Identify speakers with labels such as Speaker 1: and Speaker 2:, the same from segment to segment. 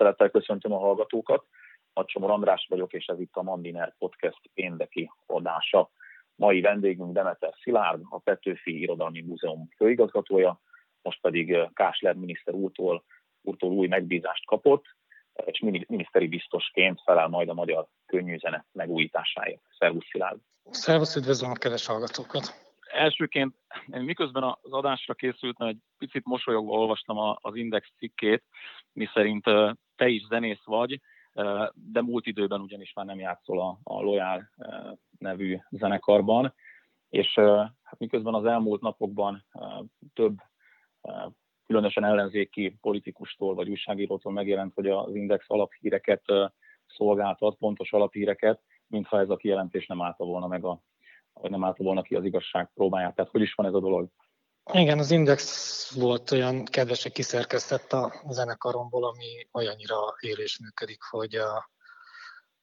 Speaker 1: Tisztelettel köszöntöm a hallgatókat. Csomor András vagyok, és ez itt a Mandiner Podcast pénteki adása. Mai vendégünk Demeter Szilárd, a Petőfi Irodalmi Múzeum főigazgatója, most pedig Kásler miniszter úrtól, úrtól új megbízást kapott, és miniszteri biztosként felel majd a magyar könnyűzene megújításáért. Szervusz Szilárd!
Speaker 2: Szervusz, üdvözlöm a kedves hallgatókat!
Speaker 1: Elsőként én miközben az adásra készültem, egy picit mosolyogva olvastam az Index cikkét, miszerint te is zenész vagy, de múlt időben ugyanis már nem játszol a, a Loyal nevű zenekarban, és hát miközben az elmúlt napokban több különösen ellenzéki politikustól vagy újságírótól megjelent, hogy az Index alaphíreket szolgáltat, pontos alaphíreket, mintha ez a kijelentés nem állta volna meg a, vagy nem állta volna ki az igazság próbáját. Tehát hogy is van ez a dolog?
Speaker 2: Igen, az Index volt olyan kedves, hogy kiszerkeztett a zenekaromból, ami olyannyira élés működik, hogy a,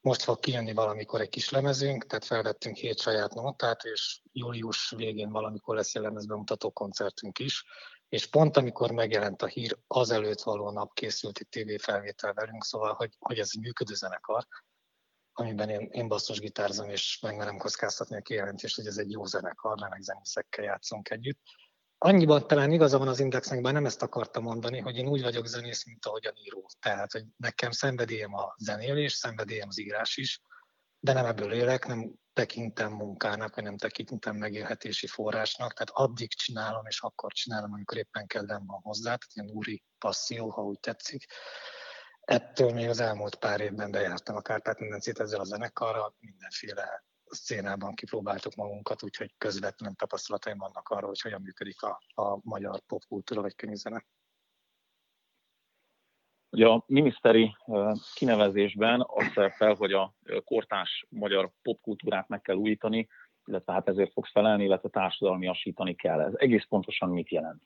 Speaker 2: most fog kijönni valamikor egy kis lemezünk, tehát felvettünk hét saját notát, és július végén valamikor lesz egy lemezbemutató koncertünk is, és pont amikor megjelent a hír, azelőtt való nap készült egy tévéfelvétel velünk, szóval, hogy, hogy ez egy működő zenekar, amiben én, én basszus gitárzom, és megmerem kockáztatni a kijelentést, hogy ez egy jó zenekar, remek zenészekkel játszunk együtt. Annyiban talán igaza van az indexnek, bár nem ezt akartam mondani, hogy én úgy vagyok zenész, mint ahogyan író. Tehát, hogy nekem szenvedélyem a zenélés, szenvedélyem az írás is, de nem ebből élek, nem tekintem munkának, vagy nem tekintem megélhetési forrásnak, tehát addig csinálom, és akkor csinálom, amikor éppen kedvem van hozzá, tehát ilyen úri passzió, ha úgy tetszik. Ettől még az elmúlt pár évben bejártam a Kárpát-medencét ezzel a zenekarral, mindenféle szcénában kipróbáltuk magunkat, úgyhogy közvetlen tapasztalataim vannak arról, hogy hogyan működik a, a magyar popkultúra vagy könyvzene.
Speaker 1: Ugye a miniszteri kinevezésben azt fel, hogy a kortás magyar popkultúrát meg kell újítani, illetve hát ezért fogsz felelni, illetve társadalmiasítani kell. Ez egész pontosan mit jelent?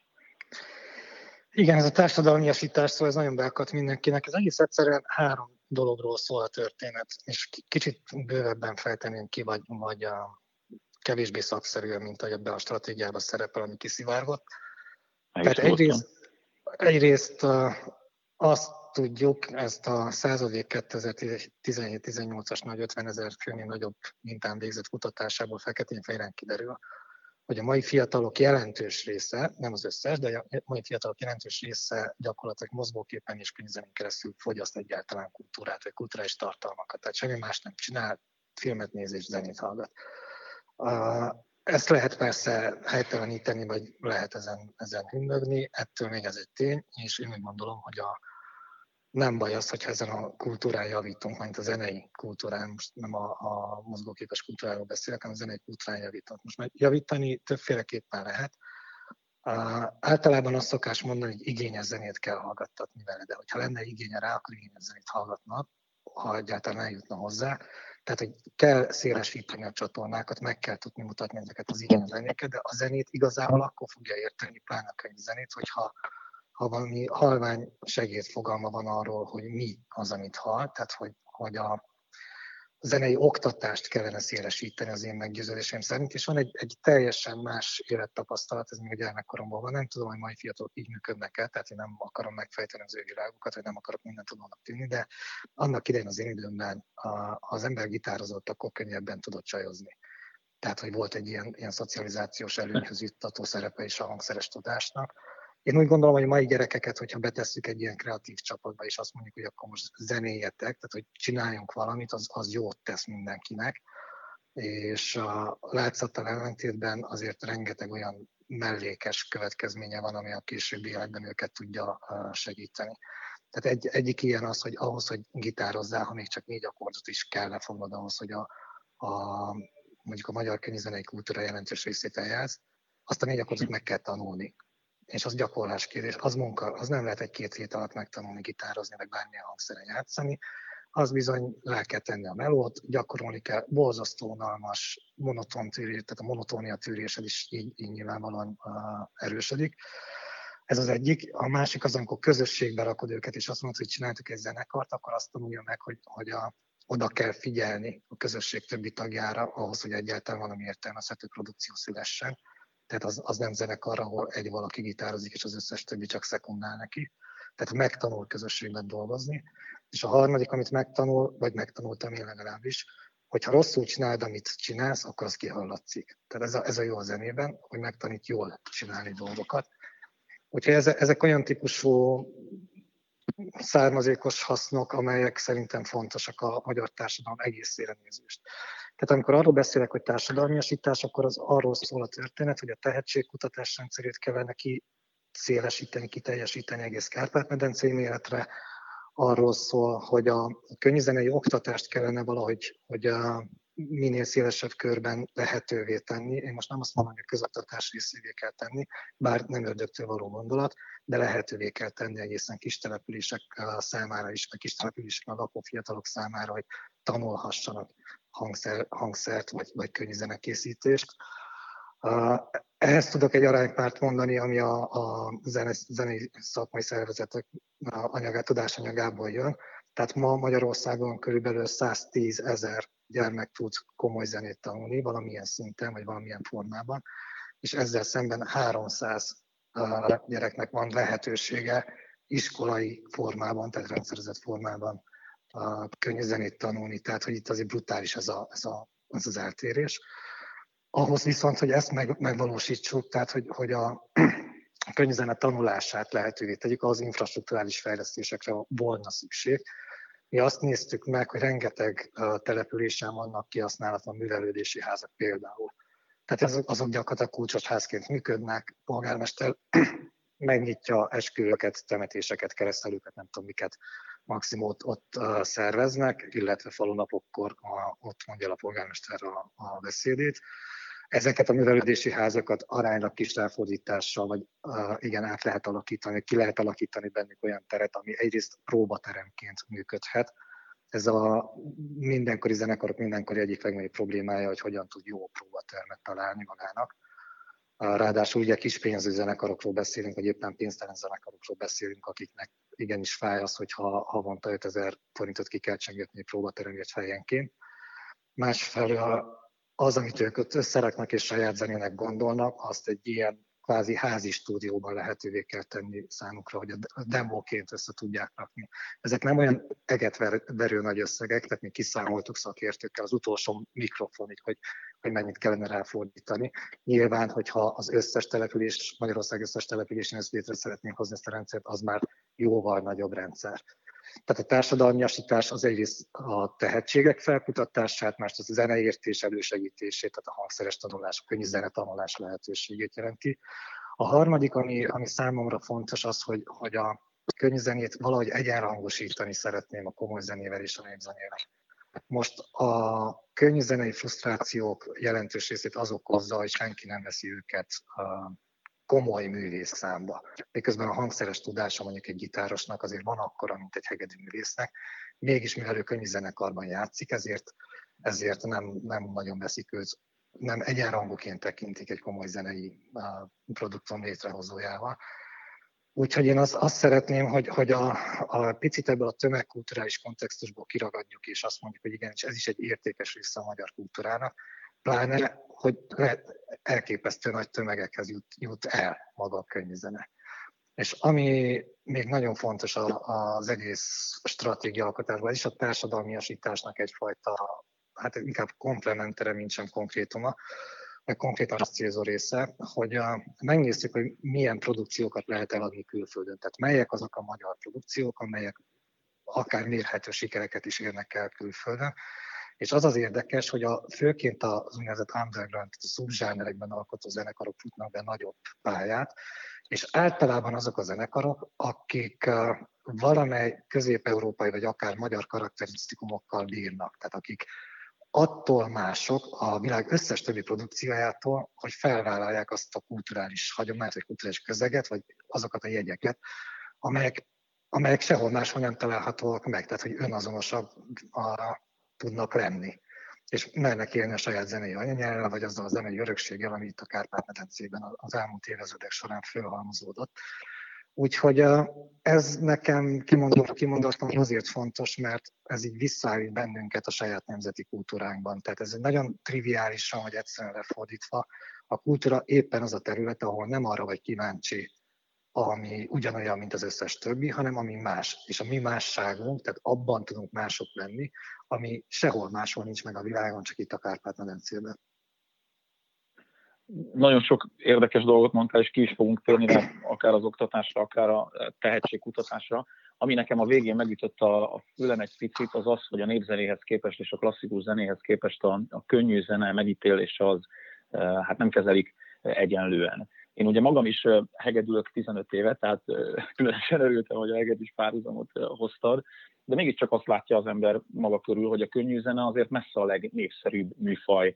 Speaker 2: Igen, ez a társadalmiasítás szó, ez nagyon beakadt mindenkinek. Ez egész egyszerűen három dologról szól a történet, és kicsit bővebben fejteném ki, vagy, vagy a kevésbé szakszerűen, mint ahogy ebben a stratégiában szerepel, ami kiszivárgott. Tehát egyrészt, egyrészt azt tudjuk, ezt a századék 2017-18-as nagy 50 ezer főnél nagyobb mintán végzett kutatásából feketén-fejren kiderül, hogy a mai fiatalok jelentős része, nem az összes, de a mai fiatalok jelentős része gyakorlatilag mozgóképen és könyvzenén keresztül fogyaszt egyáltalán kultúrát, vagy kulturális tartalmakat. Tehát semmi más nem csinál, filmet néz és zenét hallgat. Ezt lehet persze helyteleníteni, vagy lehet ezen, ezen hümmögni, ettől még ez egy tény, és én úgy gondolom, hogy a, nem baj az, hogyha ezen a kultúrán javítunk, mint a zenei kultúrán, most nem a, a mozgóképes kultúráról beszélek, hanem a zenei kultúrán javítunk. Most már javítani többféleképpen lehet. Uh, általában azt szokás mondani, hogy igényes zenét kell hallgattatni vele, de hogyha lenne igénye rá, akkor igényes zenét hallgatnak, ha egyáltalán eljutna hozzá. Tehát, hogy kell szélesíteni a csatornákat, meg kell tudni mutatni ezeket az igényes zenéket, de a zenét igazából akkor fogja érteni, pláne a zenét, hogyha ha valami halvány segédfogalma van arról, hogy mi az, amit hal, tehát hogy, hogy a zenei oktatást kellene szélesíteni az én meggyőződésem szerint, és van egy, egy teljesen más élettapasztalat, ez még a gyermekkoromból van, nem tudom, hogy mai fiatalok így működnek el, tehát én nem akarom megfejteni az ő világukat, vagy nem akarok mindent tudónak tűnni, de annak idején az én időmben, ha az ember gitározott, akkor könnyebben tudott csajozni. Tehát, hogy volt egy ilyen, ilyen szocializációs előnyhöz juttató szerepe is a hangszeres tudásnak én úgy gondolom, hogy mai gyerekeket, hogyha betesszük egy ilyen kreatív csapatba, és azt mondjuk, hogy akkor most zenéjetek, tehát hogy csináljunk valamit, az, az jót tesz mindenkinek. És a látszattal ellentétben azért rengeteg olyan mellékes következménye van, ami a későbbi életben őket tudja segíteni. Tehát egy, egyik ilyen az, hogy ahhoz, hogy gitározzál, ha még csak négy akkordot is kell lefognod ahhoz, hogy a, a mondjuk a magyar könyvzenei kultúra jelentős részét eljátsz, azt a négy akkordot meg kell tanulni és az gyakorlás kérdés, az munka, az nem lehet egy két hét alatt megtanulni gitározni, meg bármilyen hangszeren játszani, az bizony le kell tenni a melót, gyakorolni kell, borzasztó unalmas, monoton tűrés, tehát a monotónia tűrésed is így, így nyilvánvalóan uh, erősödik. Ez az egyik. A másik az, amikor közösségbe rakod őket, és azt mondod, hogy csináltuk egy zenekart, akkor azt tanulja meg, hogy, hogy a, oda kell figyelni a közösség többi tagjára, ahhoz, hogy egyáltalán valami értelmezhető produkció szülessen tehát az, az nem zenekar, ahol egy valaki gitározik, és az összes többi csak szekundál neki. tehát megtanul közösségben dolgozni. És a harmadik, amit megtanul, vagy megtanultam én legalábbis, hogy ha rosszul csinálod, amit csinálsz, akkor az kihallatszik. Tehát ez a, ez a jó a zenében, hogy megtanít jól csinálni dolgokat. Úgyhogy ezek olyan típusú származékos hasznok, amelyek szerintem fontosak a magyar társadalom egészére nézést. Tehát amikor arról beszélek, hogy társadalmiasítás, akkor az arról szól a történet, hogy a tehetségkutatás rendszerét kellene ki szélesíteni, kiteljesíteni egész Kárpát-medencei méretre, arról szól, hogy a könnyűzenei oktatást kellene valahogy hogy a minél szélesebb körben lehetővé tenni. Én most nem azt mondom, hogy a közoktatás részévé kell tenni, bár nem ördögtől való gondolat, de lehetővé kell tenni egészen kis települések számára is, vagy kis települések lakó fiatalok számára, hogy tanulhassanak hangszer, hangszert vagy, vagy könnyűzenekészítést. Ehhez tudok egy aránypárt mondani, ami a, a zene, zenei szakmai szervezetek anyagát, tudásanyagából jön. Tehát ma Magyarországon körülbelül 110 ezer gyermek tud komoly zenét tanulni valamilyen szinten, vagy valamilyen formában, és ezzel szemben 300 gyereknek van lehetősége iskolai formában, tehát rendszerezett formában könnyű zenét tanulni, tehát hogy itt azért brutális ez, a, ez, a, ez az eltérés. Ahhoz viszont, hogy ezt meg, megvalósítsuk, tehát hogy, hogy a, a tanulását lehetővé tegyük, az infrastruktúrális fejlesztésekre volna szükség. Mi azt néztük meg, hogy rengeteg településen vannak kihasználatlan művelődési házak például. Tehát azok, azok gyakorlatilag kulcsos házként működnek, polgármester megnyitja esküvőket, temetéseket, keresztelőket, nem tudom miket maximum ott, szerveznek, illetve falunapokkor ott mondja a polgármester a, a beszédét. Ezeket a művelődési házakat aránylag kis ráfordítással, vagy igen, át lehet alakítani, ki lehet alakítani bennük olyan teret, ami egyrészt próbateremként működhet. Ez a mindenkori zenekarok mindenkori egyik legnagyobb problémája, hogy hogyan tud jó próbatermet találni magának. Ráadásul ugye kis pénzű zenekarokról beszélünk, vagy éppen pénztelen zenekarokról beszélünk, akiknek igenis fáj az, hogy ha havonta 5000 forintot ki kell csengetni próbateremért fejenként. Másfelől az, amit ők összeraknak és saját zenének gondolnak, azt egy ilyen kvázi házi stúdióban lehetővé kell tenni számukra, hogy a demóként össze tudják rakni. Ezek nem olyan egetverő nagy összegek, tehát mi kiszámoltuk szakértőkkel az utolsó mikrofonig, hogy, hogy mennyit kellene ráfordítani. Nyilván, hogyha az összes település, Magyarország összes településén ezt létre szeretnénk hozni ezt a rendszert, az már jóval nagyobb rendszer. Tehát a társadalmiasítás az egyrészt a tehetségek felkutatását, más az a zeneértés elősegítését, tehát a hangszeres tanulás, könnyű zenetanulás lehetőségét jelenti. A harmadik, ami, ami számomra fontos, az, hogy, hogy a könnyű zenét valahogy egyenrangosítani szeretném a komoly zenével és a népzenével. Most a könnyű zenei frusztrációk jelentős részét az okozza, hogy senki nem veszi őket komoly művész számba. Miközben a hangszeres tudása mondjuk egy gitárosnak azért van akkora, mint egy hegedű művésznek, mégis mivel ő könnyű zenekarban játszik, ezért, ezért nem, nem nagyon veszik őt, nem egyenrangúként tekintik egy komoly zenei produktum létrehozójával. Úgyhogy én azt, azt szeretném, hogy, hogy a, a picit ebből a tömegkulturális kontextusból kiragadjuk, és azt mondjuk, hogy igen, ez is egy értékes része a magyar kultúrának, pláne, hogy elképesztő nagy tömegekhez jut, jut el maga a könyvzene. És ami még nagyon fontos az egész stratégia alkotásban, és a társadalmiasításnak egyfajta, hát inkább komplementere, mint sem konkrétuma, meg konkrétan a célzó része, hogy a, megnézzük, hogy milyen produkciókat lehet eladni külföldön. Tehát melyek azok a magyar produkciók, amelyek akár mérhető sikereket is érnek el külföldön, és az az érdekes, hogy a, főként az úgynevezett underground, a szubzsánerekben alkotó zenekarok futnak be nagyobb pályát, és általában azok a zenekarok, akik valamely közép-európai vagy akár magyar karakterisztikumokkal bírnak, tehát akik attól mások a világ összes többi produkciójától, hogy felvállalják azt a kulturális hagyományt, vagy kulturális közeget, vagy azokat a jegyeket, amelyek, amelyek sehol máshol nem találhatóak meg, tehát hogy önazonosabb a tudnak lenni. És mernek élni a saját zenei anyanyelvvel, vagy azzal a zenei örökséggel, ami itt a Kárpát-medencében az elmúlt évezredek során fölhalmozódott. Úgyhogy ez nekem kimondott, kimondottan azért fontos, mert ez így visszaállít bennünket a saját nemzeti kultúránkban. Tehát ez egy nagyon triviálisan, vagy egyszerűen lefordítva, a kultúra éppen az a terület, ahol nem arra vagy kíváncsi ami ugyanolyan, mint az összes többi, hanem ami más. És a mi másságunk, tehát abban tudunk mások lenni, ami sehol máshol nincs meg a világon, csak itt a Kárpát-medencében.
Speaker 1: Nagyon sok érdekes dolgot mondtál, és ki is fogunk térni akár az oktatásra, akár a tehetségkutatásra. Ami nekem a végén megütött a, a fülem egy picit, az az, hogy a népzenéhez képest és a klasszikus zenéhez képest a, a könnyű zene megítélése az eh, hát nem kezelik egyenlően. Én ugye magam is hegedülök 15 éve, tehát különösen örültem, hogy a hegedűs párhuzamot hoztad, de mégiscsak azt látja az ember maga körül, hogy a könnyű zene azért messze a legnépszerűbb műfaj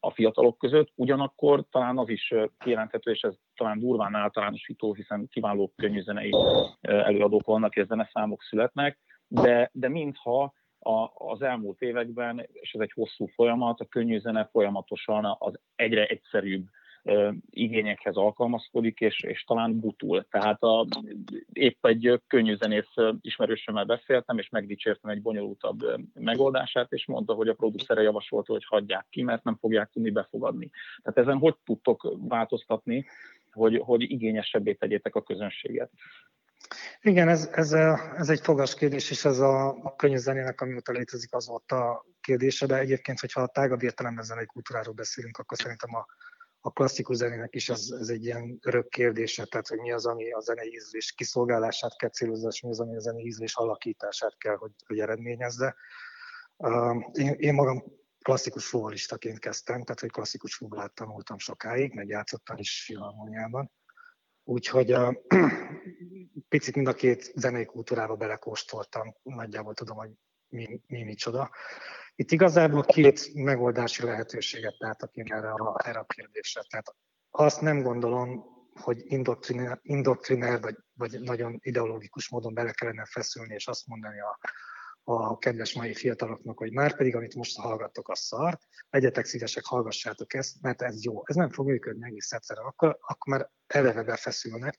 Speaker 1: a fiatalok között, ugyanakkor talán az is kijelenthető, és ez talán durván általánosító, hiszen kiváló könnyűzenei előadók vannak, és számok születnek, de, de mintha a, az elmúlt években, és ez egy hosszú folyamat, a könnyű zene folyamatosan az egyre egyszerűbb igényekhez alkalmazkodik, és, és talán butul. Tehát a, épp egy könnyű zenész ismerősömmel beszéltem, és megdicsértem egy bonyolultabb megoldását, és mondta, hogy a producere javasolta, hogy hagyják ki, mert nem fogják tudni befogadni. Tehát ezen hogy tudtok változtatni, hogy, hogy igényesebbé tegyétek a közönséget?
Speaker 2: Igen, ez, ez, ez egy fogas kérdés, és ez a, a könnyű zenének, amióta létezik, az volt a kérdése, de egyébként, hogyha a tágabb értelemben zenei kultúráról beszélünk, akkor szerintem a, a klasszikus zenének is ez, ez egy ilyen örök kérdése, tehát hogy mi az, ami a zenei ízlés kiszolgálását kell célozni, és mi az, ami a zenei ízlés alakítását kell, hogy, hogy eredményezze. Én, én magam klasszikus futballistaként kezdtem, tehát hogy klasszikus futballát tanultam sokáig, meg játszottam is filharmoniában. Úgyhogy uh, picit mind a két zenei kultúrába belekóstoltam, nagyjából tudom, hogy mi, mi micsoda. Itt igazából két megoldási lehetőséget látok én erre a, erre a kérdésre. Tehát azt nem gondolom, hogy indoktriner, indoktriner vagy, vagy nagyon ideológikus módon bele kellene feszülni, és azt mondani a, a kedves mai fiataloknak, hogy már pedig, amit most hallgattok, a szart, legyetek szívesek, hallgassátok ezt, mert ez jó. Ez nem fog működni egész egyszerűen, akkor, akkor már eleve befeszülnek,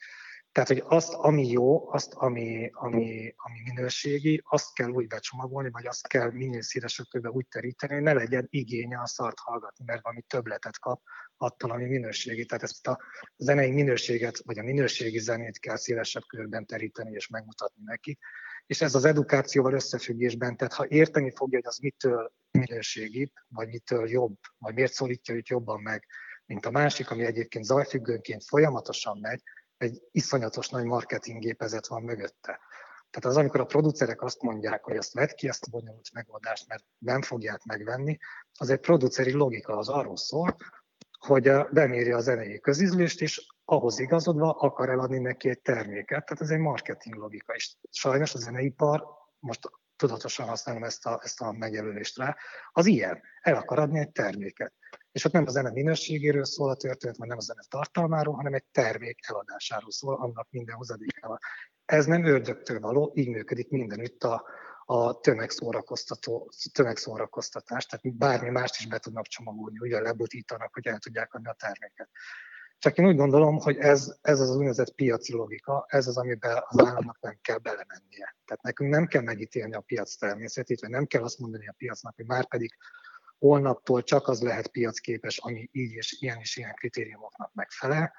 Speaker 2: tehát, hogy azt, ami jó, azt, ami, ami, ami minőségi, azt kell úgy becsomagolni, vagy azt kell minél szélesebb körbe úgy teríteni, hogy ne legyen igénye a szart hallgatni, mert valami többletet kap attól, ami minőségi. Tehát ezt a zenei minőséget, vagy a minőségi zenét kell szélesebb körben teríteni és megmutatni neki. És ez az edukációval összefüggésben, tehát ha érteni fogja, hogy az mitől minőségi, vagy mitől jobb, vagy miért szólítja őt jobban meg, mint a másik, ami egyébként zajfüggőnként folyamatosan megy, egy iszonyatos nagy marketinggépezet van mögötte. Tehát az, amikor a producerek azt mondják, hogy azt vedd ki ezt a bonyolult megoldást, mert nem fogják megvenni, az egy produceri logika, az arról szól, hogy beméri a zenei közizlést, és ahhoz igazodva akar eladni neki egy terméket. Tehát ez egy marketing logika, és sajnos a zeneipar, most tudatosan használom ezt a, ezt a megjelölést rá, az ilyen, el akar adni egy terméket. És ott nem a zene minőségéről szól a történet, vagy nem a zene tartalmáról, hanem egy termék eladásáról szól, annak minden hozadékával. Ez nem ördögtől való, így működik mindenütt a, a tömegszórakoztató, tömegszórakoztatás, tehát bármi mást is be tudnak csomagolni, ugye lebutítanak, hogy el tudják adni a terméket. Csak én úgy gondolom, hogy ez, ez az úgynevezett piaci logika, ez az, amiben az államnak nem kell belemennie. Tehát nekünk nem kell megítélni a piac természetét, vagy nem kell azt mondani a piacnak, hogy már pedig holnaptól csak az lehet piacképes, ami így és ilyen és ilyen kritériumoknak megfelel,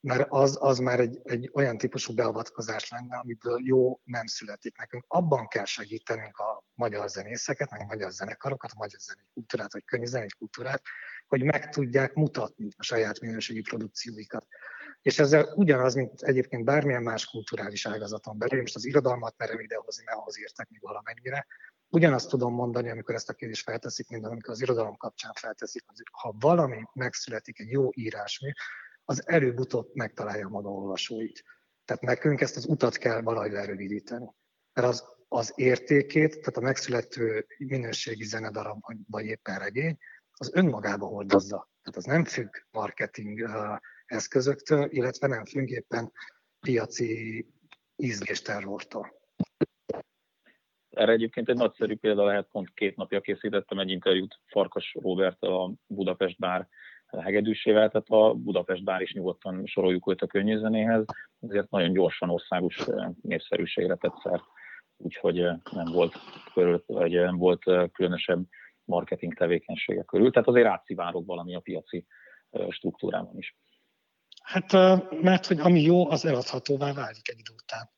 Speaker 2: mert az, az már egy, egy olyan típusú beavatkozás lenne, amiből jó nem születik nekünk. Abban kell segítenünk a magyar zenészeket, meg a magyar zenekarokat, a magyar zenei kultúrát, vagy könyvzenei kultúrát, hogy meg tudják mutatni a saját minőségi produkcióikat. És ezzel ugyanaz, mint egyébként bármilyen más kulturális ágazaton belül, most az irodalmat merem idehozni, mert ahhoz értek még valamennyire, ugyanazt tudom mondani, amikor ezt a kérdést felteszik, mint amikor az irodalom kapcsán felteszik, ha valami megszületik, egy jó írásmű, az előbb-utóbb megtalálja maga olvasóit. Tehát nekünk ezt az utat kell valahogy lerövidíteni. Mert az, az értékét, tehát a megszülető minőségi zenedarab, vagy éppen regény, az önmagába hordozza. Tehát az nem függ marketing eszközöktől, illetve nem függ éppen piaci ízlésterrortól.
Speaker 1: Erre egyébként egy nagyszerű példa lehet, pont két napja készítettem egy interjút Farkas Robert a Budapest Bár hegedűsével, tehát a Budapest Bár is nyugodtan soroljuk őt a könnyűzenéhez, ezért nagyon gyorsan országos népszerűségre tett szert, úgyhogy nem volt, körül, vagy nem volt különösebb marketing tevékenysége körül, tehát azért átszivárog valami a piaci struktúrában is.
Speaker 2: Hát mert hogy ami jó, az eladhatóvá válik egy idő után.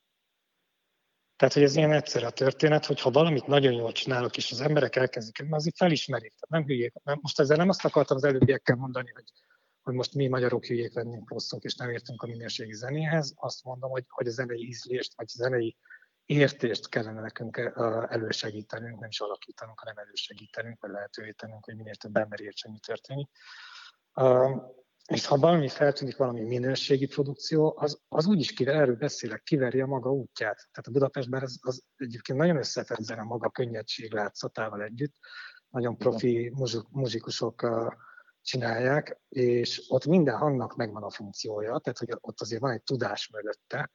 Speaker 2: Tehát, hogy ez ilyen egyszerű a történet, hogy ha valamit nagyon jól csinálok, és az emberek elkezdik, mert azért felismerik, tehát nem hülyék. Nem, most ezzel nem azt akartam az előbbiekkel mondani, hogy, hogy most mi magyarok hülyék lennénk rosszok, és nem értünk a minőségi zenéhez. Azt mondom, hogy, hogy a zenei ízlést, vagy a zenei értést kellene nekünk elősegítenünk, nem is alakítanunk, hanem elősegítenünk, vagy lehetővé tennünk, hogy minél több ember értsen, mi történik. És ha valami feltűnik, valami minőségi produkció, az, az úgyis kiver, erről beszélek, kiveri a maga útját. Tehát a Budapestben az, az egyébként nagyon összetett a maga könnyedség látszatával együtt. Nagyon profi muzsikusok csinálják, és ott minden hangnak megvan a funkciója, tehát hogy ott azért van egy tudás mögötte.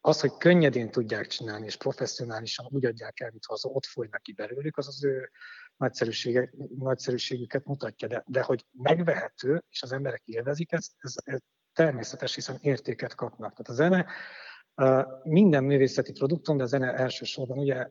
Speaker 2: Az, hogy könnyedén tudják csinálni, és professzionálisan úgy adják el, mintha az ott folynak ki belőlük, az az ő nagyszerűségüket mutatja, de, de hogy megvehető, és az emberek élvezik, ez, ez, ez természetes, hiszen értéket kapnak. Tehát a zene minden művészeti produktum, de a zene elsősorban ugye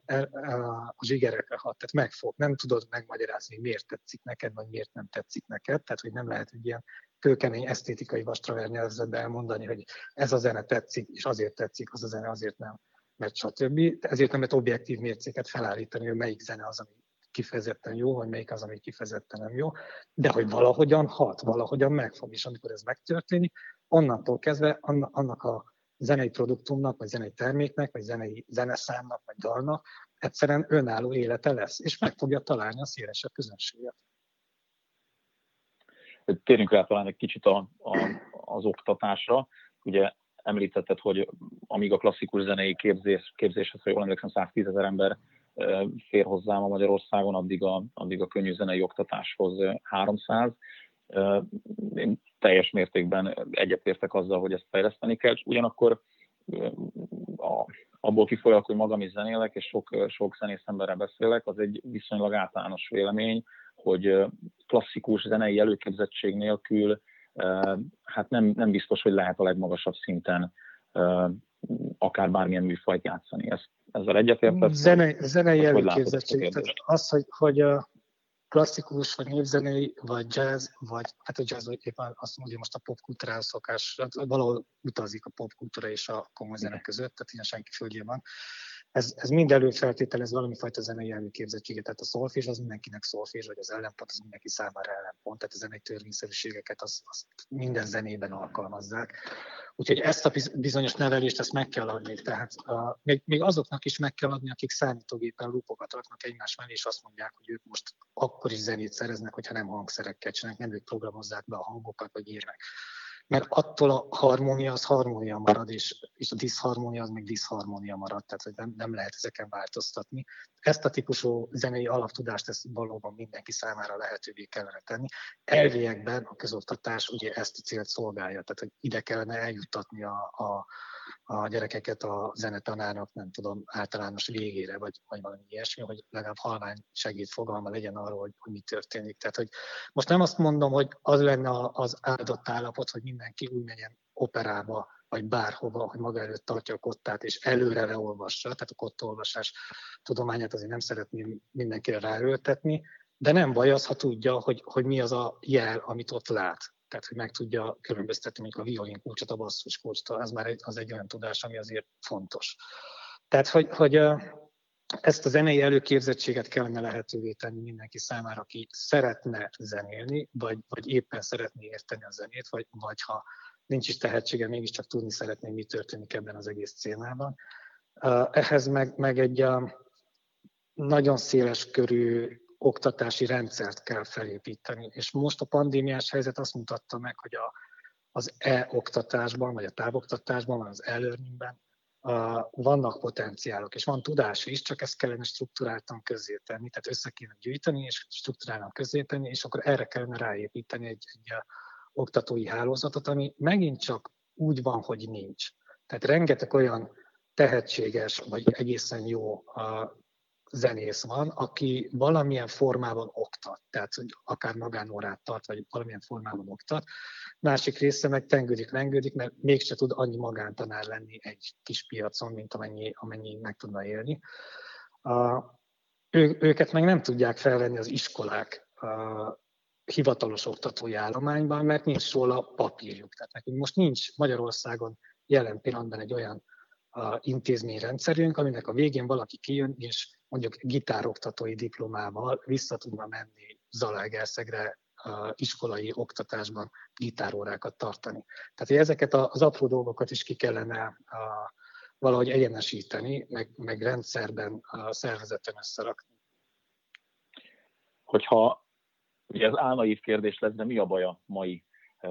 Speaker 2: a zsigerekre hat, tehát megfog, nem tudod megmagyarázni, miért tetszik neked, vagy miért nem tetszik neked, tehát hogy nem lehet egy ilyen kőkemény esztétikai vastravernyelzetben elmondani, hogy ez a zene tetszik, és azért tetszik, az a zene azért nem, mert stb. Ezért nem lehet objektív mércéket felállítani, hogy melyik zene az, ami kifejezetten jó, vagy melyik az, ami kifejezetten nem jó, de hogy valahogyan hat, valahogyan megfog, és amikor ez megtörténik, onnantól kezdve annak a zenei produktumnak, vagy zenei terméknek, vagy zenei zeneszámnak, vagy dalnak egyszerűen önálló élete lesz, és meg fogja találni a szélesebb közönséget.
Speaker 1: Térjünk rá talán egy kicsit a, a, az oktatásra. Ugye említetted, hogy amíg a klasszikus zenei képzés, képzéshez, ha jól emlékszem, 110 ezer ember fér hozzám a Magyarországon, addig a, addig a könnyű zenei oktatáshoz 300. Én teljes mértékben egyetértek azzal, hogy ezt fejleszteni kell, ugyanakkor a, abból kifolyólag, hogy magam is zenélek, és sok, sok zenész emberrel beszélek, az egy viszonylag általános vélemény, hogy klasszikus zenei előképzettség nélkül hát nem, nem biztos, hogy lehet a legmagasabb szinten akár bármilyen műfajt játszani. Ez, ezzel egyetértek?
Speaker 2: Zene, zenei előképzettség. Tehát az, hogy, hogy a klasszikus, vagy népzenei, vagy jazz, vagy hát a jazz, éppen azt mondja, most a popkultúrához szokás, hát valahol utazik a popkultúra és a komoly zene között, tehát ilyen senki földjében ez, ez mind előfeltételez valami fajta zenei előképzettséget. Tehát a szolfés az mindenkinek szolfés, vagy az ellenpont az mindenki számára ellenpont. Tehát a zenei törvényszerűségeket az, az minden zenében alkalmazzák. Úgyhogy ezt a bizonyos nevelést ezt meg kell adni. Tehát a, még, még azoknak is meg kell adni, akik számítógépen lupokat raknak egymás mellé, és azt mondják, hogy ők most akkor is zenét szereznek, hogyha nem hangszerekkel csinálnak, nem ők programozzák be a hangokat, vagy írnak mert attól a harmónia az harmónia marad, és, és a diszharmónia az még diszharmónia marad, tehát hogy nem, nem lehet ezeken változtatni. Ezt a típusú zenei alaptudást ezt valóban mindenki számára lehetővé kellene tenni. Elviekben a közoktatás ugye ezt a célt szolgálja, tehát hogy ide kellene eljuttatni a, a a gyerekeket a zenetanárnak, nem tudom, általános végére, vagy, vagy valami ilyesmi, hogy legalább halvány segít fogalma legyen arról, hogy, hogy mi történik. Tehát, hogy most nem azt mondom, hogy az lenne az áldott állapot, hogy mindenki úgy menjen operába, vagy bárhova, hogy maga előtt tartja a kottát, és előre leolvassa, tehát a kottolvasás tudományát azért nem szeretném mindenkire ráöltetni, de nem baj az, ha tudja, hogy, hogy mi az a jel, amit ott lát tehát hogy meg tudja különböztetni mondjuk a violin kulcsot a basszus kulcstól, az már egy, az egy olyan tudás, ami azért fontos. Tehát, hogy, hogy ezt a zenei előképzettséget kellene lehetővé tenni mindenki számára, aki szeretne zenélni, vagy, vagy éppen szeretné érteni a zenét, vagy, vagy ha nincs is tehetsége, mégiscsak tudni szeretné, mi történik ebben az egész szénában. Ehhez meg, meg egy nagyon széles körű oktatási rendszert kell felépíteni. És most a pandémiás helyzet azt mutatta meg, hogy a, az e-oktatásban, vagy a távoktatásban, vagy az e-learningben vannak potenciálok, és van tudás is, csak ezt kellene struktúráltan közzétenni, tehát össze kéne gyűjteni, és struktúráltan közzétenni, és akkor erre kellene ráépíteni egy, egy oktatói hálózatot, ami megint csak úgy van, hogy nincs. Tehát rengeteg olyan tehetséges, vagy egészen jó uh, zenész van, aki valamilyen formában oktat, tehát hogy akár magánórát tart, vagy valamilyen formában oktat. Másik része meg tengődik, rengődik, mert mégse tud annyi magántanár lenni egy kis piacon, mint amennyi, amennyi meg tudna élni. A, ő, őket meg nem tudják felvenni az iskolák. A, hivatalos oktatói állományban, mert nincs róla papírjuk. Tehát nekünk most nincs Magyarországon jelen pillanatban egy olyan a intézményrendszerünk, aminek a végén valaki kijön, és mondjuk gitároktatói diplomával vissza tudna menni Zalaegerszegre iskolai oktatásban gitárórákat tartani. Tehát hogy ezeket az apró dolgokat is ki kellene valahogy egyenesíteni, meg, meg rendszerben szervezeten összerakni.
Speaker 1: Hogyha ugye ez álnaív kérdés lesz, de mi a baj a mai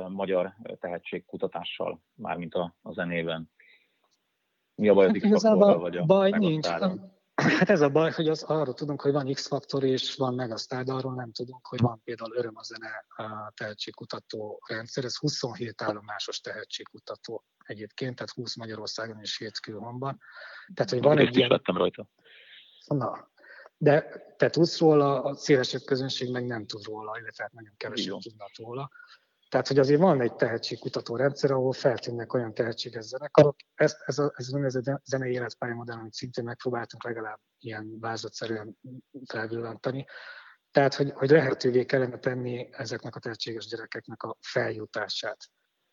Speaker 1: magyar tehetségkutatással, mármint a, a zenében? Mi a baj az X-faktorral, vagy a
Speaker 2: baj nincs. Hát ez a baj, hogy az, arról tudunk, hogy van X-faktor és van Megasztár, de arról nem tudunk, hogy van például Öröm a zene a tehetségkutató rendszer. Ez 27 állomásos tehetségkutató egyébként, tehát 20 Magyarországon és 7 külhonban. Tehát, hogy van egy ilyen...
Speaker 1: rajta.
Speaker 2: Na, de te tudsz róla, a szélesebb közönség meg nem tud róla, illetve hát nagyon kevesen tudnak róla. Tehát, hogy azért van egy tehetségkutató rendszer, ahol feltűnnek olyan tehetséges zenekarok. Ezt, ez, a, ez, ez a zenei életpályamodell, amit szintén megpróbáltunk legalább ilyen vázlatszerűen felvillantani. Tehát, hogy, hogy lehetővé kellene tenni ezeknek a tehetséges gyerekeknek a feljutását.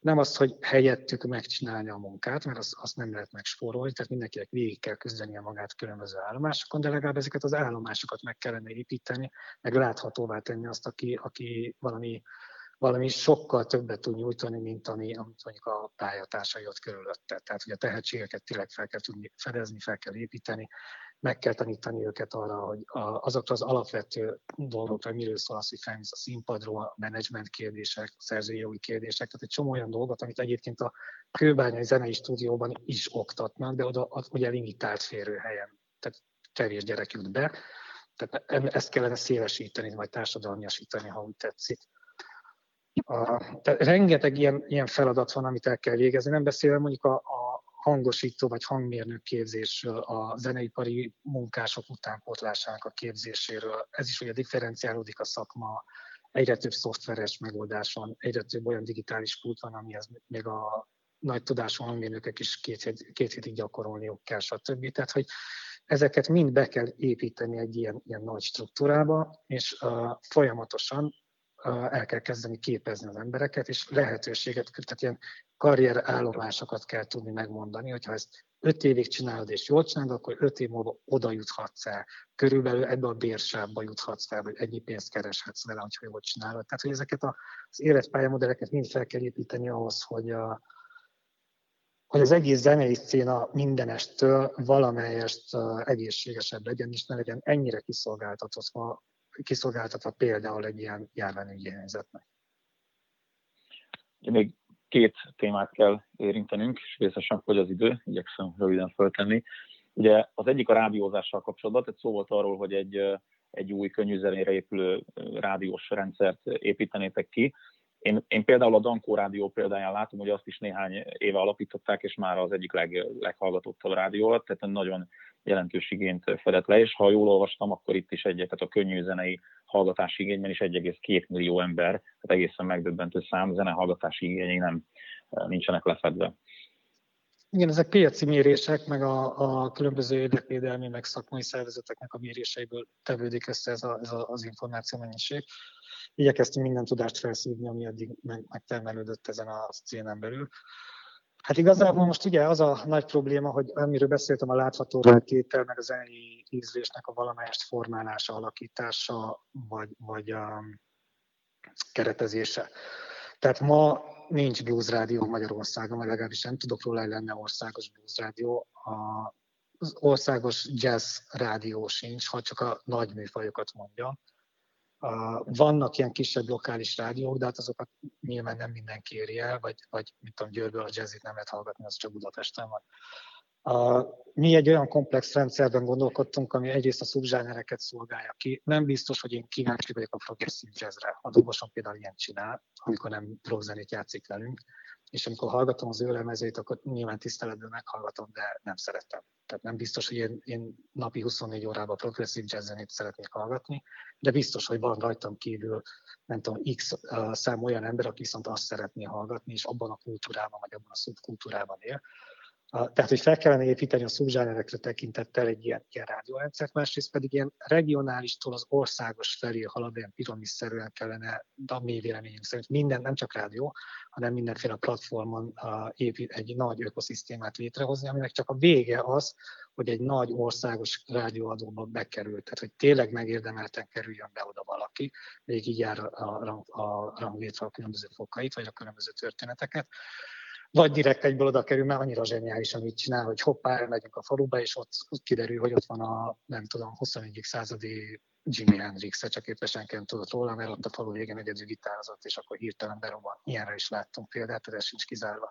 Speaker 2: Nem azt, hogy helyettük megcsinálni a munkát, mert azt, azt nem lehet megspórolni, tehát mindenkinek végig kell küzdenie magát különböző állomásokon, de legalább ezeket az állomásokat meg kellene építeni, meg láthatóvá tenni azt, aki, aki valami valami sokkal többet tud nyújtani, mint ami, amit mondjuk a pályatársai ott körülötte. Tehát, hogy a tehetségeket tényleg fel kell tudni fedezni, fel kell építeni, meg kell tanítani őket arra, hogy azokra az alapvető dolgokra, miről szól az, hogy felmész a színpadról, a menedzsment kérdések, a szerzői jogi kérdések, tehát egy csomó olyan dolgot, amit egyébként a kőbányai zenei stúdióban is oktatnak, de oda ugye limitált férőhelyen, tehát kevés gyerek jut be, tehát ezt kellene szélesíteni, vagy társadalmiasítani, ha úgy tetszik. A, tehát rengeteg ilyen, ilyen feladat van, amit el kell végezni, nem beszélve mondjuk a, a hangosító vagy hangmérnök képzésről, a zeneipari munkások utánpótlásának a képzéséről. Ez is ugye differenciálódik a szakma, egyre több szoftveres megoldás van, egyre több olyan digitális pult van, amihez még a nagy tudású hangmérnökök is két, hét, két hétig gyakorolniuk kell, stb. Tehát, hogy ezeket mind be kell építeni egy ilyen, ilyen nagy struktúrába, és uh, folyamatosan el kell kezdeni képezni az embereket, és lehetőséget, tehát ilyen karrierállomásokat kell tudni megmondani, hogyha ezt öt évig csinálod és jól csinálod, akkor öt év múlva oda juthatsz el. Körülbelül ebbe a bérsávba juthatsz fel, vagy ennyi pénzt kereshetsz vele, hogyha jól csinálod. Tehát, hogy ezeket az életpályamodelleket mind fel kell építeni ahhoz, hogy, a, hogy az egész zenei széna mindenestől valamelyest egészségesebb legyen, és ne legyen ennyire kiszolgáltatva kiszolgáltatva például egy ilyen járványügyi helyzetnek.
Speaker 1: Még két témát kell érintenünk, és vészesen fogy az idő, igyekszem röviden föltenni. Ugye az egyik a rádiózással kapcsolatban, tehát szó volt arról, hogy egy, egy új könnyűzenére épülő rádiós rendszert építenétek ki. Én, én például a Dankó rádió példáján látom, hogy azt is néhány éve alapították, és már az egyik leg, leghallgatottabb rádió alatt, tehát nagyon jelentős igényt fedett le, és ha jól olvastam, akkor itt is egy, tehát a könnyű zenei hallgatási igényben is 1,2 millió ember, tehát egészen megdöbbentő szám, zenehallgatási igényei nem nincsenek lefedve.
Speaker 2: Igen, ezek piaci mérések, meg a, a különböző érdekvédelmi, meg szakmai szervezeteknek a méréseiből tevődik össze ez, a, ez a, az információ mennyiség. Igyekeztünk minden tudást felszívni, ami eddig meg, megtermelődött ezen a szénen belül. Hát igazából most ugye az a nagy probléma, hogy amiről beszéltem, a látható tétel, meg a zenei ízlésnek a valamelyest formálása, alakítása, vagy, vagy a keretezése. Tehát ma nincs blues rádió Magyarországon, vagy legalábbis nem tudok róla, hogy lenne országos blues rádió. Az országos jazz rádió sincs, ha csak a nagy műfajokat mondja. Vannak ilyen kisebb lokális rádiók, de hát azokat nyilván nem mindenki éri el, vagy, vagy mit tudom, Győrből a jazzit nem lehet hallgatni, az csak Budapesten van. Mi egy olyan komplex rendszerben gondolkodtunk, ami egyrészt a szubzsánereket szolgálja ki. Nem biztos, hogy én kíváncsi vagyok a progresszív jazzre. A dobosom például ilyen csinál, amikor nem rockzenét játszik velünk, és amikor hallgatom az ő lemezét, akkor nyilván tiszteletből meghallgatom, de nem szeretem. Tehát nem biztos, hogy én, én napi 24 órában progresszív jazzzenét szeretnék hallgatni, de biztos, hogy van rajtam kívül, nem tudom, x szám olyan ember, aki viszont azt szeretné hallgatni, és abban a kultúrában, vagy abban a szubkultúrában él. Tehát, hogy fel kellene építeni a szubzsánerekre tekintettel egy ilyen, ilyen rádiórendszert, másrészt pedig ilyen regionálistól az országos felé halad, ilyen piramisszerűen kellene, de a mi véleményünk szerint minden, nem csak rádió, hanem mindenféle platformon uh, épít egy nagy ökoszisztémát létrehozni, aminek csak a vége az, hogy egy nagy országos rádióadóba bekerül, tehát hogy tényleg megérdemelten kerüljön be oda valaki, végig jár a, a, a ranglétre a különböző fokait, vagy a különböző történeteket, vagy direkt egyből oda kerül, mert annyira zseniális, amit csinál, hogy hoppá, megyünk a faluba, és ott, kiderül, hogy ott van a, nem tudom, 21. századi Jimi Hendrix, csak éppen senki nem tudott róla, mert ott a falu végén egyedül gitározott, és akkor hirtelen berobban. Ilyenre is láttunk példát, ez sincs kizárva.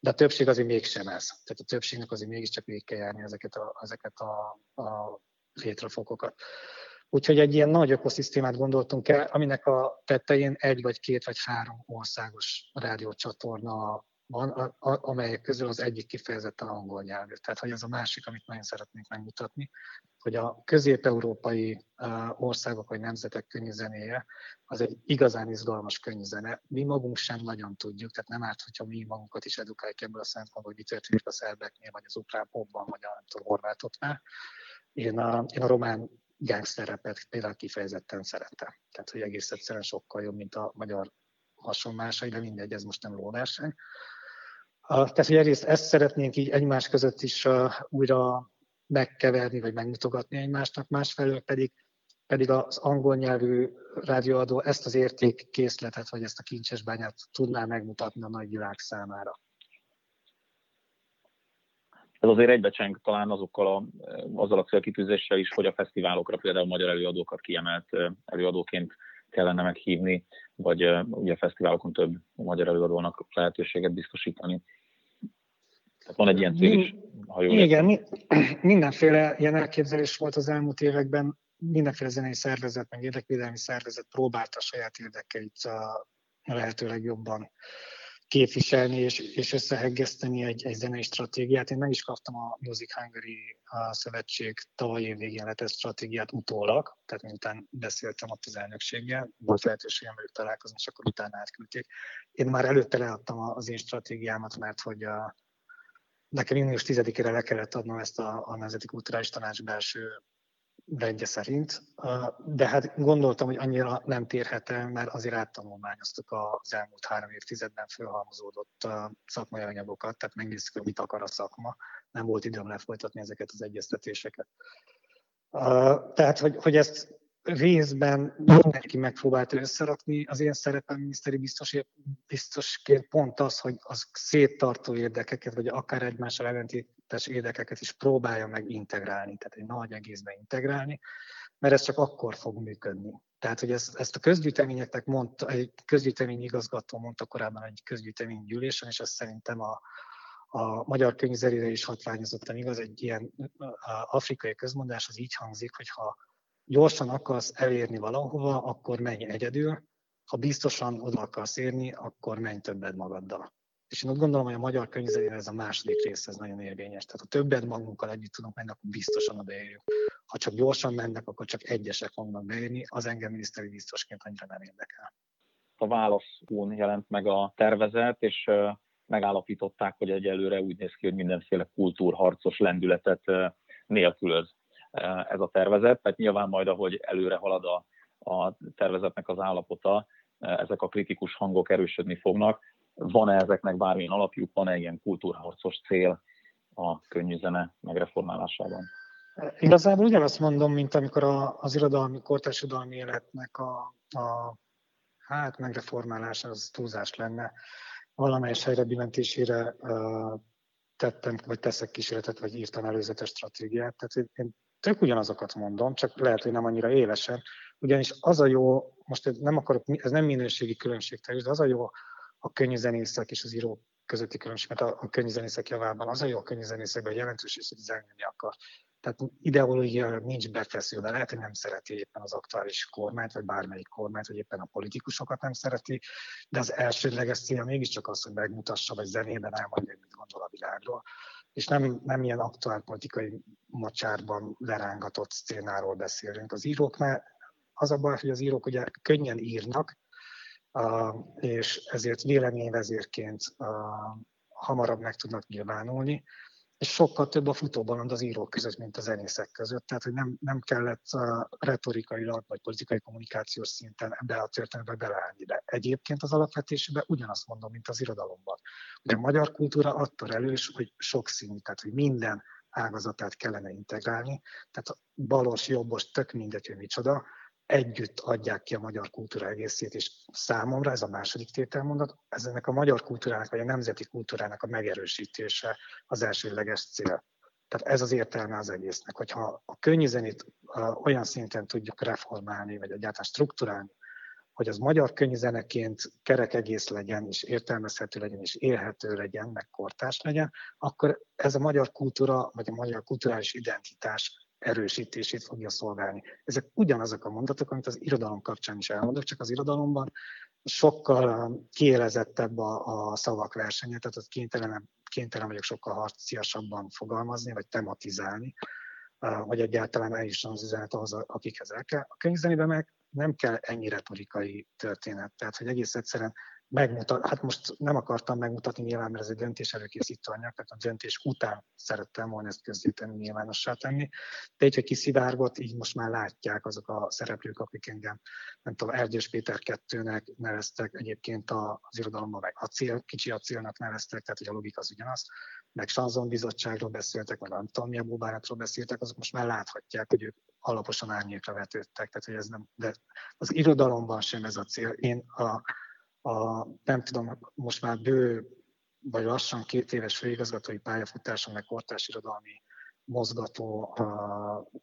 Speaker 2: De a többség azért mégsem ez. Tehát a többségnek azért mégiscsak végig kell járni ezeket a, ezeket a, a létrefokokat. Úgyhogy egy ilyen nagy ökoszisztémát gondoltunk el, aminek a tetején egy vagy két vagy három országos rádiócsatorna van, a, a, amelyek közül az egyik kifejezetten angol nyelvű. Tehát, hogy ez a másik, amit nagyon szeretnénk megmutatni, hogy a közép-európai uh, országok vagy nemzetek zenéje az egy igazán izgalmas zene. Mi magunk sem nagyon tudjuk, tehát nem árt, hogyha mi magunkat is edukáljuk ebből a szempontból, hogy mi történik a szerbeknél, vagy az ukrán popban, vagy a tudom, horvátoknál. Én a, én a román gangsterrepet például kifejezetten szerettem. Tehát, hogy egész egyszerűen sokkal jobb, mint a magyar hasonlásai, de mindegy, ez most nem lóverseny. Tehát, hogy egyrészt ezt szeretnénk így egymás között is újra megkeverni, vagy megmutogatni egymásnak, másfelől pedig, pedig az angol nyelvű rádióadó ezt az értékkészletet, vagy ezt a kincses bányát tudná megmutatni a nagy világ számára.
Speaker 1: Ez azért egybecseng talán azokkal a, azzal a célkitűzéssel is, hogy a fesztiválokra például magyar előadókat kiemelt előadóként kellene meghívni, vagy ugye a fesztiválokon több magyar előadónak lehetőséget biztosítani. Tehát van egy ilyen cél is,
Speaker 2: ha jól Igen, értem. mindenféle ilyen elképzelés volt az elmúlt években, mindenféle zenei szervezet, meg érdekvédelmi szervezet próbálta a saját érdekeit a lehetőleg jobban képviselni és, és összeheggeszteni egy, egy zenei stratégiát. Én meg is kaptam a Music Hungary a szövetség tavaly év végén letett stratégiát utólag, tehát miután beszéltem ott az elnökséggel, volt lehetőségem velük találkozni, és akkor utána átküldték. Én már előtte leadtam az én stratégiámat, mert hogy a, nekem június 10-ére le kellett adnom ezt a, a Nemzeti Kulturális Tanács belső rendje szerint, de hát gondoltam, hogy annyira nem térhet el, mert azért áttanulmányoztuk az elmúlt három évtizedben fölhalmozódott szakmai anyagokat, tehát megnézzük, hogy mit akar a szakma. Nem volt időm lefolytatni ezeket az egyeztetéseket. Tehát, hogy, hogy ezt részben mindenki megpróbálta összerakni. Az én szerepem miniszteri biztos, biztosként pont az, hogy az széttartó érdekeket, vagy akár egymással ellentétes érdekeket is próbálja meg integrálni, tehát egy nagy egészben integrálni, mert ez csak akkor fog működni. Tehát, hogy ezt, ezt a közgyűjteményeknek mondta, egy közgyűjtemény igazgató mondta korábban egy közgyűjtemény gyűlésen, és ezt szerintem a, a magyar könyvzerére is hatványozottan igaz, egy ilyen afrikai közmondás az így hangzik, hogy ha gyorsan akarsz elérni valahova, akkor menj egyedül, ha biztosan oda akarsz érni, akkor menj többet magaddal. És én úgy gondolom, hogy a magyar könyvzenére ez a második rész, ez nagyon érvényes. Tehát ha többet magunkkal együtt tudunk menni, akkor biztosan odaérjük. Ha csak gyorsan mennek, akkor csak egyesek fognak beérni, az engem miniszteri biztosként annyira nem érdekel.
Speaker 1: A válaszún jelent meg a tervezet, és megállapították, hogy egyelőre úgy néz ki, hogy mindenféle kultúrharcos lendületet nélkülöz ez a tervezet, tehát nyilván majd, ahogy előre halad a, a tervezetnek az állapota, ezek a kritikus hangok erősödni fognak. Van-e ezeknek bármilyen alapjuk, van-e ilyen kultúrharcos cél a könnyű zene megreformálásában?
Speaker 2: Igazából ugyanazt mondom, mint amikor a, az irodalmi, kortársadalmi életnek a, a hát megreformálása az túlzás lenne. Valamelyes helyre billentésére tettem, vagy teszek kísérletet, vagy írtam előzetes stratégiát. Tehát én tök ugyanazokat mondom, csak lehet, hogy nem annyira élesen, ugyanis az a jó, most nem akarok, ez nem minőségi különbség, de az a jó a zenészek és az írók közötti különbség, mert a, a zenészek javában az a jó a zenészekben jelentős és hogy zengeni akar. Tehát ideológia nincs befeszülve, lehet, hogy nem szereti éppen az aktuális kormányt, vagy bármelyik kormányt, vagy éppen a politikusokat nem szereti, de az elsődleges célja mégiscsak az, hogy megmutassa, vagy zenében elmondja, hogy mit gondol a világról és nem, nem ilyen aktuál politikai mocsárban lerángatott szcénáról beszélünk. Az íróknál az a baj, hogy az írók ugye könnyen írnak, és ezért véleményvezérként hamarabb meg tudnak nyilvánulni, és sokkal több a futóbalond az írók között, mint a zenészek között. Tehát, hogy nem, nem kellett retorikailag vagy politikai kommunikációs szinten ebbe a történetbe beleállni. De egyébként az alapvetésében ugyanazt mondom, mint az irodalomban. Ugye a magyar kultúra attól elős, hogy sokszínű, tehát hogy minden ágazatát kellene integrálni. Tehát balos, jobbos, tök mindegy, hogy micsoda, együtt adják ki a magyar kultúra egészét, és számomra ez a második tételmondat, ez ennek a magyar kultúrának, vagy a nemzeti kultúrának a megerősítése az elsőleges cél. Tehát ez az értelme az egésznek, hogyha a könnyűzenét olyan szinten tudjuk reformálni, vagy egyáltalán strukturálni, hogy az magyar könyvzeneként kerek egész legyen, és értelmezhető legyen, és élhető legyen, meg kortás legyen, akkor ez a magyar kultúra, vagy a magyar kulturális identitás erősítését fogja szolgálni. Ezek ugyanazok a mondatok, amit az irodalom kapcsán is elmondok, csak az irodalomban sokkal um, kiélezettebb a, a szavak versenye, tehát ott kénytelen, kénytelen vagyok sokkal harciasabban fogalmazni, vagy tematizálni, uh, vagy egyáltalán el is az üzenet ahhoz, akikhez el kell. A könyvzenében meg nem kell ennyi retorikai történet, tehát hogy egész egyszerűen megmutat, hát most nem akartam megmutatni nyilván, mert ez egy döntés előkészítő anyag, tehát a döntés után szerettem volna ezt közzétenni, nyilvánossá tenni. De így, hogy kiszivárgott, így most már látják azok a szereplők, akik engem, nem tudom, Erdős Péter kettőnek neveztek, egyébként az irodalomban meg acél, kicsi acélnak neveztek, tehát hogy a logika az ugyanaz, meg Sanzon bizottságról beszéltek, meg Antonia Bóbáratról beszéltek, azok most már láthatják, hogy ők alaposan árnyékra vetődtek, tehát hogy ez nem, de az irodalomban sem ez a cél. Én a a, nem tudom, most már bő, vagy lassan két éves főigazgatói pályafutásom, meg kortárs irodalmi mozgató,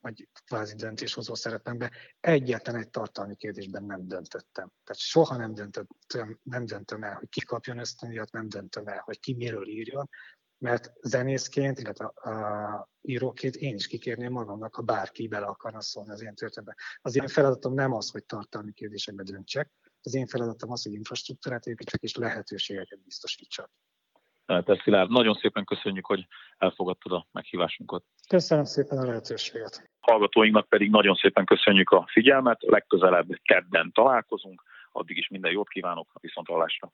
Speaker 2: vagy kvázi döntéshozó szerepemben egyetlen egy tartalmi kérdésben nem döntöttem. Tehát soha nem döntöttem, nem döntöm el, hogy ki kapjon ösztöndíjat, nem döntöm el, hogy ki miről írjon, mert zenészként, illetve a íróként én is kikérném magamnak, ha bárki bele akarna szólni az én történetbe. Az én feladatom nem az, hogy tartalmi kérdésekbe döntsek, az én feladatom az, hogy infrastruktúrát építsek és lehetőségeket biztosítsak.
Speaker 1: Tehát Szilárd, nagyon szépen köszönjük, hogy elfogadtad a meghívásunkat.
Speaker 2: Köszönöm szépen a lehetőséget.
Speaker 1: Hallgatóinknak pedig nagyon szépen köszönjük a figyelmet, legközelebb kedden találkozunk, addig is minden jót kívánok, a viszontlátásra.